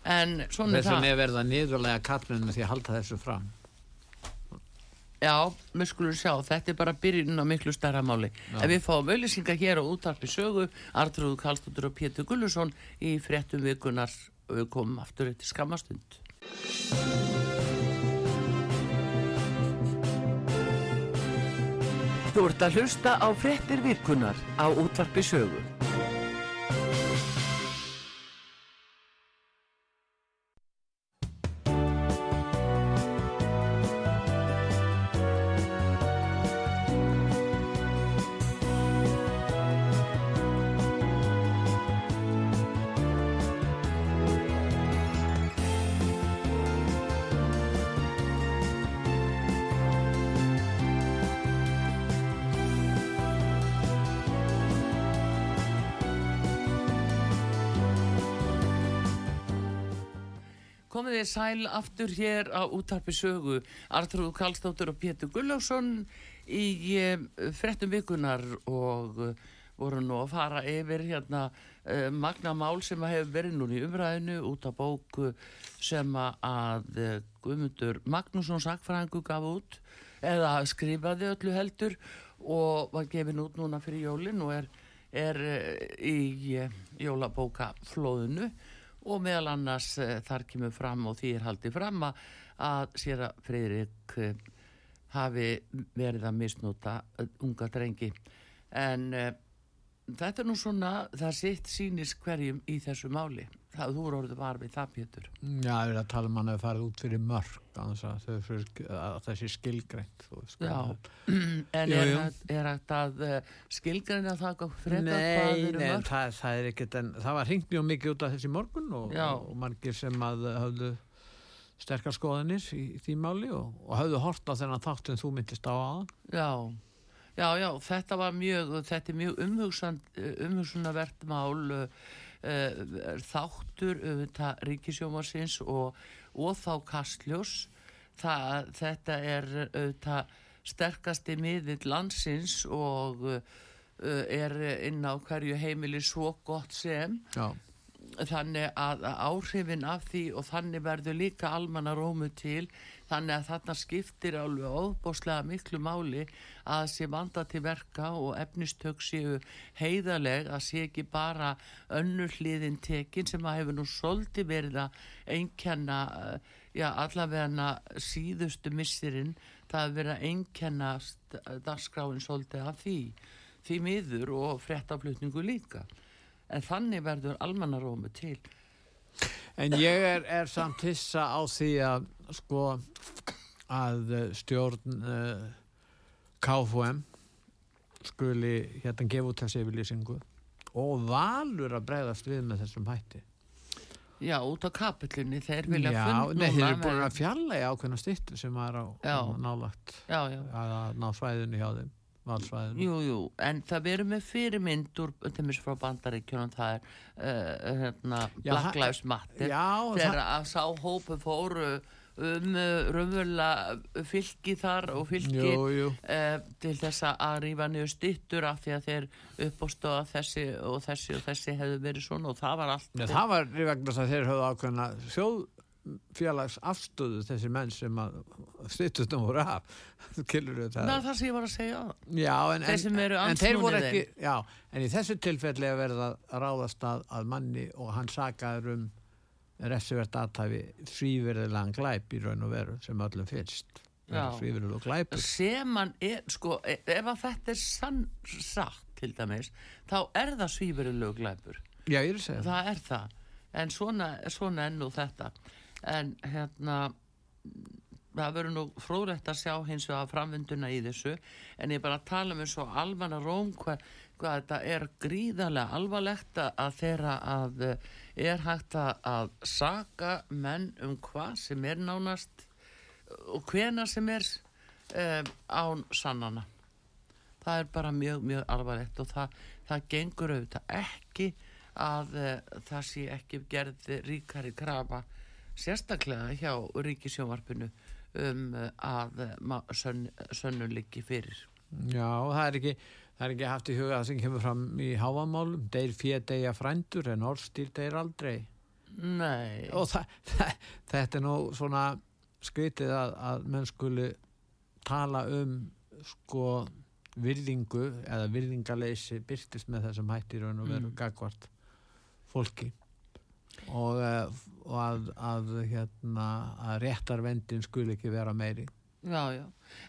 En svona er það. Þess að nefnverða niðurlega karlmennu því að halda þessu fram Já, við skulum sjá, þetta er bara byrjun á miklu stærra máli. Já. En við fáum auðlýsingar hér á útarpi sögu, Artrúð Kallstóttur og Pétur Gullusson í fréttum vikunar og við komum aftur eftir skamastund. Þú ert að hlusta á fréttir vikunar á útarpi sögu. Komið sæl aftur hér á útarpi sögu. Artrúð Kallstóttur og Pétur Gullarsson í um, frettum vikunar og uh, voru nú að fara yfir hérna uh, magna mál sem að hefur verið núna í umræðinu út af bóku sem að Guðmundur Magnússon Sakfrængu gaf út eða skrifaði öllu heldur og var gefin út núna fyrir jólin og er, er í uh, jólabókaflóðinu og meðal annars uh, þar kemur fram og því er haldið fram að, sér að Freyrik uh, hafi verið að misnúta uh, unga drengi. En þetta er nú svona það sitt sýnis hverjum í þessu máli það þú eru orðið var við það Pétur. Já, við erum að tala um hann að fara út fyrir mörg að þessi skilgreint þú veist, Já, en Jú, er, er hægt að uh, skilgreina það hvað frekar hvað Nei, nei það, það er ekkert en það var hringt mjög mikið út af þessi morgun og, og margir sem að höfðu sterkar skoðanir í, í því máli og, og höfðu hort á þennan þátt sem þú myndist á aðan Já, já, já, þetta var mjög, þetta er mjög umhugsan, umhugsunavert mál uh, uh, þáttur auðvitað ríkisjómarsins og, og þá kastljós. Það, þetta er auðvitað sterkasti miðill landsins og uh, er inn á hverju heimili svo gott sem Já, þannig að áhrifin af því og þannig verður líka almanna rómu til. Þannig að þarna skiptir alveg óbóslega miklu máli að sé vanda til verka og efnistök séu heiðaleg að sé ekki bara önnur hliðin tekin sem að hefur nú svolítið verið að einkenna eh, já allavega síðustu missirinn það að einkenna darskráin svolítið af því því miður og fréttaflutningu líka en þannig verður almannarómu til. En ég er, er samt hissa á því að sko að eh, stjórn uh, KFM skuli hérna gefa út þessi yfirlýsingu og valur að bregðast við með þessum hætti. Já, út á kapillunni, þeir vilja Já, fund nei, þeir núna eru búin að fjalla í ákveðna stýttu sem er á Já. nálagt já, að ná svæðinu hjá þeim valsvæðinu jú, jú en það verður með fyrirmynd úr til mér frá bandaríkjunum það er uh, hérna, Já, Black Lives Matter Já, þegar að sá hópu fóru um uh, raunverulega fylki þar og fylki Jú, jú. Uh, til þess að rífa niður styttur af því að þeir uppbóstóða þessi og þessi og þessi hefðu verið svona og það var allt Nei, það var í vegna þess að þeir höfðu ákveðna þjóðfélags afstöðu þessi menn sem að stýttustum voru af. Kilur það það er það sem ég var að segja Já, en, Þeir en, en þeir voru ekki já, en í þessu tilfelli að verða að ráðast að, að manni og hann sakaður um refsivert aðtæfi fríverðilegan glæp í raun og veru sem öllum finnst Já. fríverðilega glæpur. Sem hann er, sko, e- ef að þetta er sann satt til dæmis þá er það svífurulegu glæpur. Já, ég er að segja það. Það er það. En svona, svona enn og þetta en hérna það verður nú fróðlegt að sjá hins vegar framvinduna í þessu. En ég bara að tala um eins og almanna róm hvað, hvað þetta er gríðarlega alvarlegt að- að þeirra að eh, er hægt að, að saka menn um hvað sem er nánast og hvena sem er um, án sannana. Það er bara mjög, mjög alvarlegt og það, það gengur auðvitað ekki að uh, það sé ekki gerð ríkari krafa sérstaklega hjá ríkisjónvarpinu um uh, að uh, sönn, sönnun liggi fyrir. Já, það er ekki það er ekki haft í huga sem kemur fram í háamálum deyr fyrir deyja frændur en orðstýr deyr aldrei. Nei, og það, það, þetta er nú svona skrítið að, að menn skuli tala um sko virðingu eða virðingaleysi byrtist með þessum hætti í raun og veru Mm. gagvart fólki. Og, eh, og að, að hérna að réttarvendin skuli ekki vera meiri. Já, já.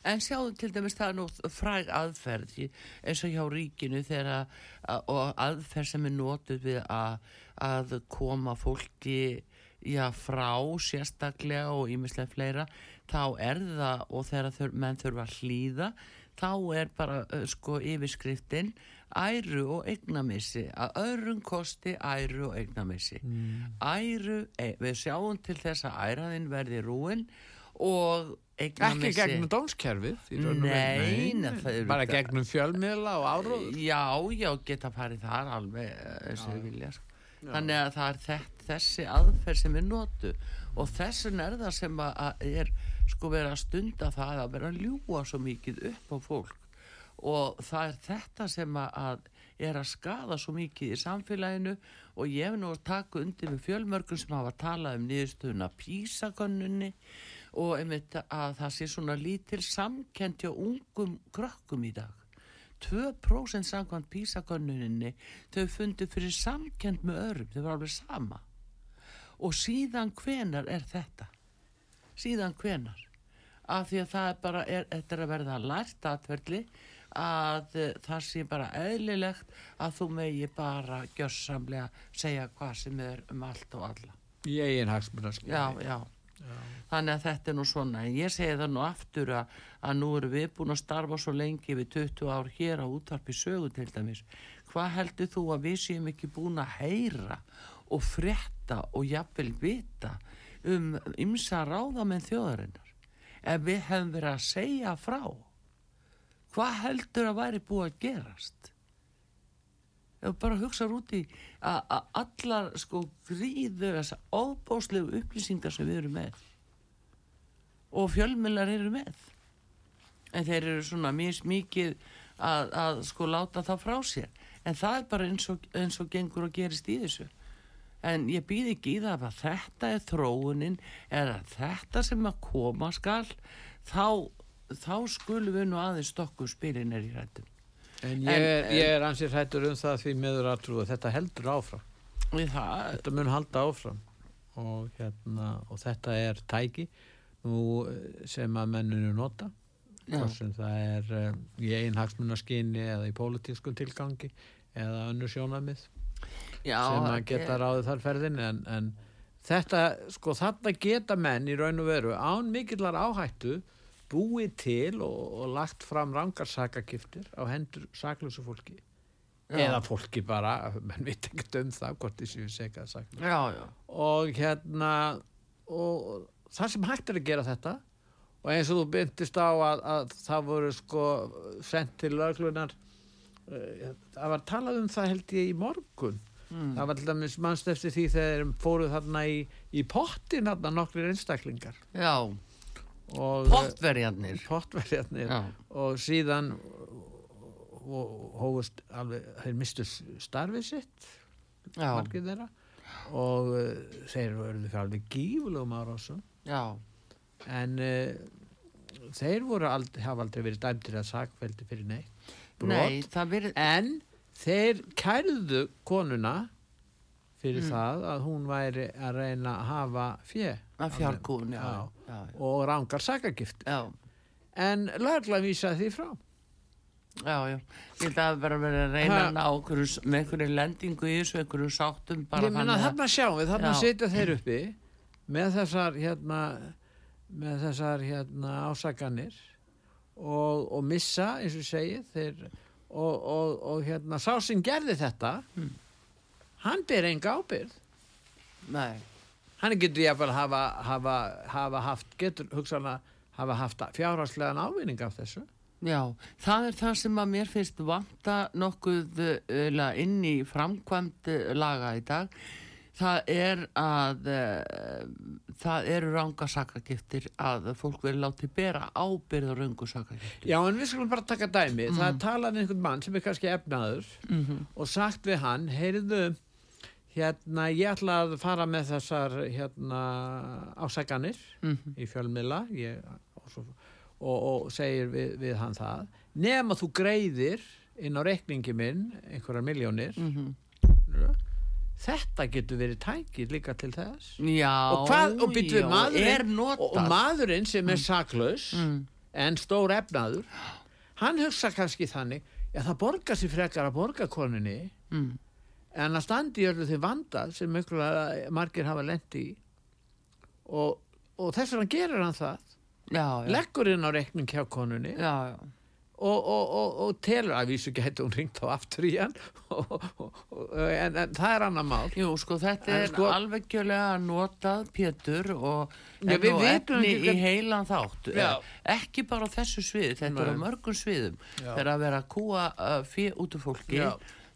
En sjáðu til dæmis það er nú fræg aðferð eins og hjá ríkinu þegar og aðferð sem er notuð við að, að koma fólki já, frá sérstaklega og ímislega fleira þá er það og þegar menn þurfa að hlýða þá er bara uh, sko yfirskriftin æru og eignamissi að öðrum kosti æru og eignamissi. Mm. æru, e, við sjáum til þess að æraðin verði rúin og ekki eignamissi gegnum dómskerfið í raun og veru. Nei, nei, það eru bara gegnum fjölmiðla og áróður. Já, já, geta farið þar alveg eh, eins og við vilja sko. þannig að það er þett, þessi aðferð sem er notu og þessin er það sem að, að er sko verið að stunda það að vera að ljúa svo mikið upp á fólk og það er þetta sem að, er að skada svo mikið í samfélaginu. Og ég hef nú að taka undir með fjölmörgum sem hafa talað um niðurstöðuna písakönnunni og einmitt að það sé svona lítil samkend hjá ungum krökkum í dag. 2% samkvæmt písakönnuninni þau fundu fyrir samkend með öðrum, þau var alveg sama. Og síðan hvenar er þetta? Síðan hvenar af því að það er bara er, þetta er að verða lært atverðli að uh, það sé bara eðlilegt að þú megi bara gjörsamlega segja hvað sem er um allt og alla. Í eigin hagsmunarskil já, já, þannig að þetta er nú svona. En ég segi það nú aftur að, að nú erum við búin að starfa svo lengi við 20 ár hér á útvarpi sögu til dæmis. Hvað heldur þú að við séum ekki búin að heyra og frétta og jafnvel vita um ymsa ráðamenn þjóðarinnar? Ef við hefum verið að segja frá hvað heldur að væri búið að gerast? Ef bara hugsaður út í að að allar sko gríðu þessar óbóslegu upplýsingar sem við erum með. Og fjölmjölar eru með. En þeir eru svona mjög mikið að, að sko láta það frá sér. En það er bara eins og, eins og gengur og gerist í þessu. En ég býð ekki í það að þetta er þróunin eða þetta sem að koma skal þá, þá skulum við nú aðeins stokku spilin er í rættum en ég En- ég er ansið hrættur um það því meður að trúa þetta heldur áfram. Það, þetta mun halda áfram. Og, hérna, og þetta er tæki nú sem að menninu nota. Það er um, í einn hagsmunaskinni eða í pólitískum tilgangi eða önnur sjónamið já sem að þetta geta ráðið þar ferðin en, en þetta, sko þarna geta menn í raun og veru án mikillar áhættu búið til og, og lagt fram rangarsakagiftir á hendur saklausu fólki. Já. eða fólki bara, menn veit ekkert um það hvort þessi við segja já, já, og hérna og það sem hægt er að gera þetta og eins og þú byndist á að, að það voru sko sendt til löglunar það var talað um það held ég í morgun. Mm. það var til dæmis mannst eftir því þegar fóruð þarna í, í pottin þarna nokkrir einstaklingar. Já pottverjarnir. pottverjarnir. Já, og síðan og hófust alveg þeir mistu starfið sitt margir þeirra. Og uh, þeir voru alveg gífulegum árásum. Já. En uh, þeir voru aldrei, hafa aldrei verið dæmtir að sakveldi fyrir nei nei, verið en þeir kærðu konuna fyrir Mm. það að hún væri að reyna að hafa fjö að fjarkún, já, Já. Og rangar sakagift. Já, en lögla vísaði því frá. Já, já. Ég held að vera að vera að reyna Ha. ná einhverju, með einhverju lendingu í þessu, einhverju sáttum bara ég menna þarna sjáum við, þarna Já. sitja þeir uppi með þessar hérna með þessar hérna ásakanir og, og missa eins og ég segi þeir og, og, og hérna sá sem gerði þetta Hmm. hann ber enga ábyrð nei, hann getur ég að hafa, hafa, hafa haft getur hugsanlega hafa haft fjárhagslegan ávinning af þessu Já, það er það sem að mér finnst vanta nokkuð inn í framkvæmt uh, laga í dag. Það er að uh, það eru ranga sakagiftir að fólk verið látið bera ábyrð á röngu sakagiftir. Já, en við skulum bara taka dæmi. Það er talað við einhvern mann sem er kannski efnaður Mm og sagt við hann, heyrðu, hérna, ég ætla að fara með þessar hérna, ásakanir -hmm. í fjölmila ég, og, svo, og, og segir við, við hann það. Nefn að þú greiðir inn á reikningi minn einhverjar miljónir. Mm Þetta getur verið tækið líka til þess. Já, og hvað, og já, maðurinn maðurinn sem er saklaus mm. en stór efnaður hann hugsa kannski þannig já það borgar sér frekar að borga koninni Mm. En að standi öllu því vanda sem margir hafa lendi í. Og, og þess vegna gerir hann það. Já, já, leggur inn á reikning hjá konunni. Já, og, og, og, og telur að vísu geti hún ringt á aftur í hann. En, en það er annar mál. Jú, sko, þetta En er sko- alveg gjölega notað Pétur og Já, við vitum ekki í hvern- heilan þátt. Já. ekki bara á þessu sviði, þetta er á Nei. mörgum sviðum. Þegar að vera að kúa uh, fyrir út úr fólki.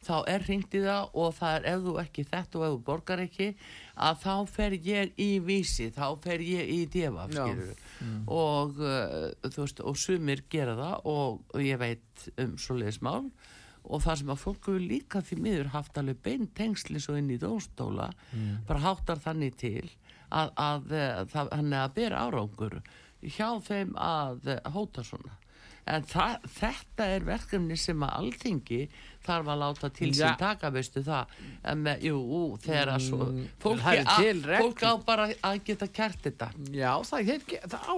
Þá er hringt í það og það er ef þú ekki þetta og ef þú borgar ekki að þá fer ég í vísi þá fer ég í Já. mm. og uh, þú veist og sumir gera það og, og ég veit um svoleiðis mál og það sem að fólk hefur líka því miður haft alveg beint tengsli svo inn í dómstóla bara háttar þannig til að, að, að það hann er að bera árangur hjá þeim að eh, hóta svona en það, þetta er verkefni sem að alþingi þarf að láta til sín Ja. taka veistu það en með, jú, þegar að svo það eru að, til reglur. fólk á bara að geta kert þetta Já, það, heit, það, á,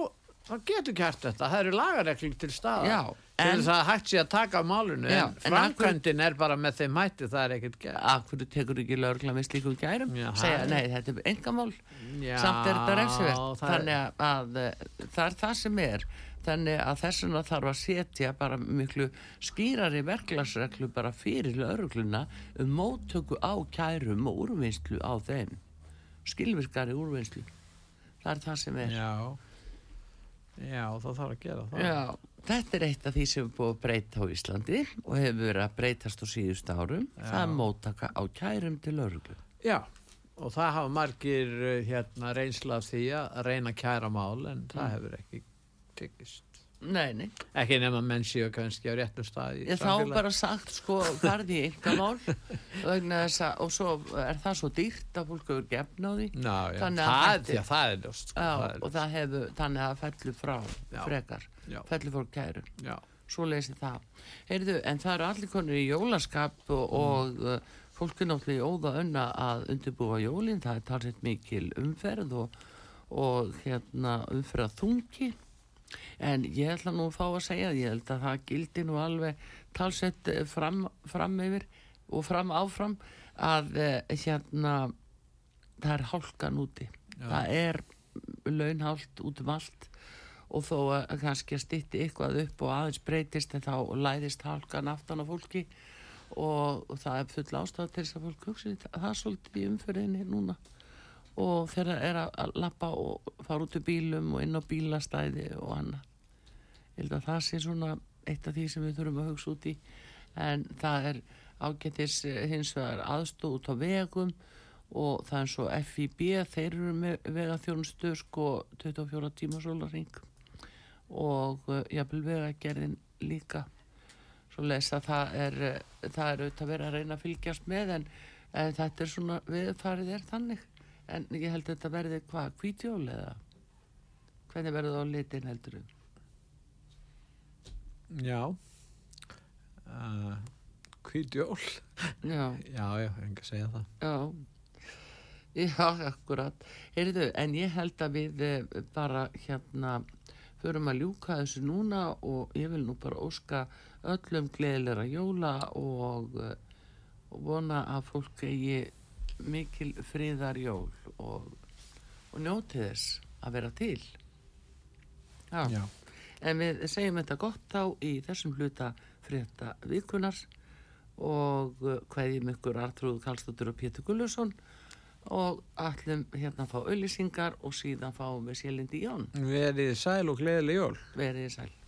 það getur kert þetta. Það eru lagarekling til staða. Já, Til en- þess að hægt sé að taka á málinu. Já, en en af hverju- framkvæmdin er bara með þeim hætti, það er ekkert gert. hverju tekur ekki lögregla með slíkum gærum? Já, segja, nei, þetta er engamál samt er þetta refsivert. er- þannig að, eh, það er það sem er. Þannig að þessuna þarf að setja bara miklu skýrari verklagsreglu bara fyrir lögregluna um móttöku á kærum og úrvinnslu á þeim. Skilvirkari úrvinnslu. Það er það sem er. Já, já, það þarf að gera það. Já, þetta er eitt af því sem er búið að breyta á Íslandi og hefur verið að breytast á síðust árum það er móttaka á kærum til lögreglu Já, og það hafa margir uh, hérna, reynsla af því að reyna kæra mál en Mm. það hefur ekki tekist. Nei, nei. Ekki nema menn séu kannski á réttum stað í Ég þá bara sagt sko farði í að og svo er það svo dýrt að fólk hefur gefn á því. Ná, já, að það, já, það er ljóst. Sko, Já, og það hefur, þannig að það fellur frá Já. frekar, fellur fór kæru. Já, svo leysi það. Heyrðu, en það eru allir konur í jólaskap og, og uh, fólk er náttúrulega í óða önna að undirbúa jólin. Það er talsett mikil umferð og, og hérna umferð þungi en ég ætla nú að fá að segja ég held að það gildi nú alveg talsett eh, fram, fram yfir og fram áfram að eh, hérna það er hálkan úti. Það er launhált út um allt og þó að kannski að stytti eitthvað upp og aðeins breytist en þá læðist hálkan aftan á fólki og, það er full ástæða til þess að fólk hugsi það er svolítið í umfyrinni núna. Og þeirra er að, að lappa og fara út úr bílum og inn á bílastæði og annað ég held að það sé svona eitt af því sem við þurfum að hugsa út í. En það er ágættis eh, hins vegar aðstóð út á vegum og það er svo FIB þeir eru með vegaþjónustu sko 24 tíma sólaring og uh, jafnvel vegagerðin líka. Svo lesa það er uh, það er auðvitað verið að reyna að fylgjast með en, en þetta er svona viðfarið er þannig. En ég held að þetta verði hvað, hvítjól eða? Hvernig verður það á litin heldur um já. Uh, Hvítjól. já, Já, já, enga segja það. já já, akkurat Heyrðu, en ég held að við eh, bara hérna förum að ljúka þessu núna og ég vil nú bara óska öllum gleðilega jóla og, eh, og vona að fólk eigi mikil friðar jól og, og njóti þess að vera til já. Já. En við segjum þetta gott þá í þessum hluta frétta vikunar og hvaðjum ykkur Artrúð Kallstóttur og Pétur Gullusson og ætlum hérna að fá auðlýsingar og síðan fáum við sélindi Jón. Verið sæl og gleðileg jól. Verið þið sæl.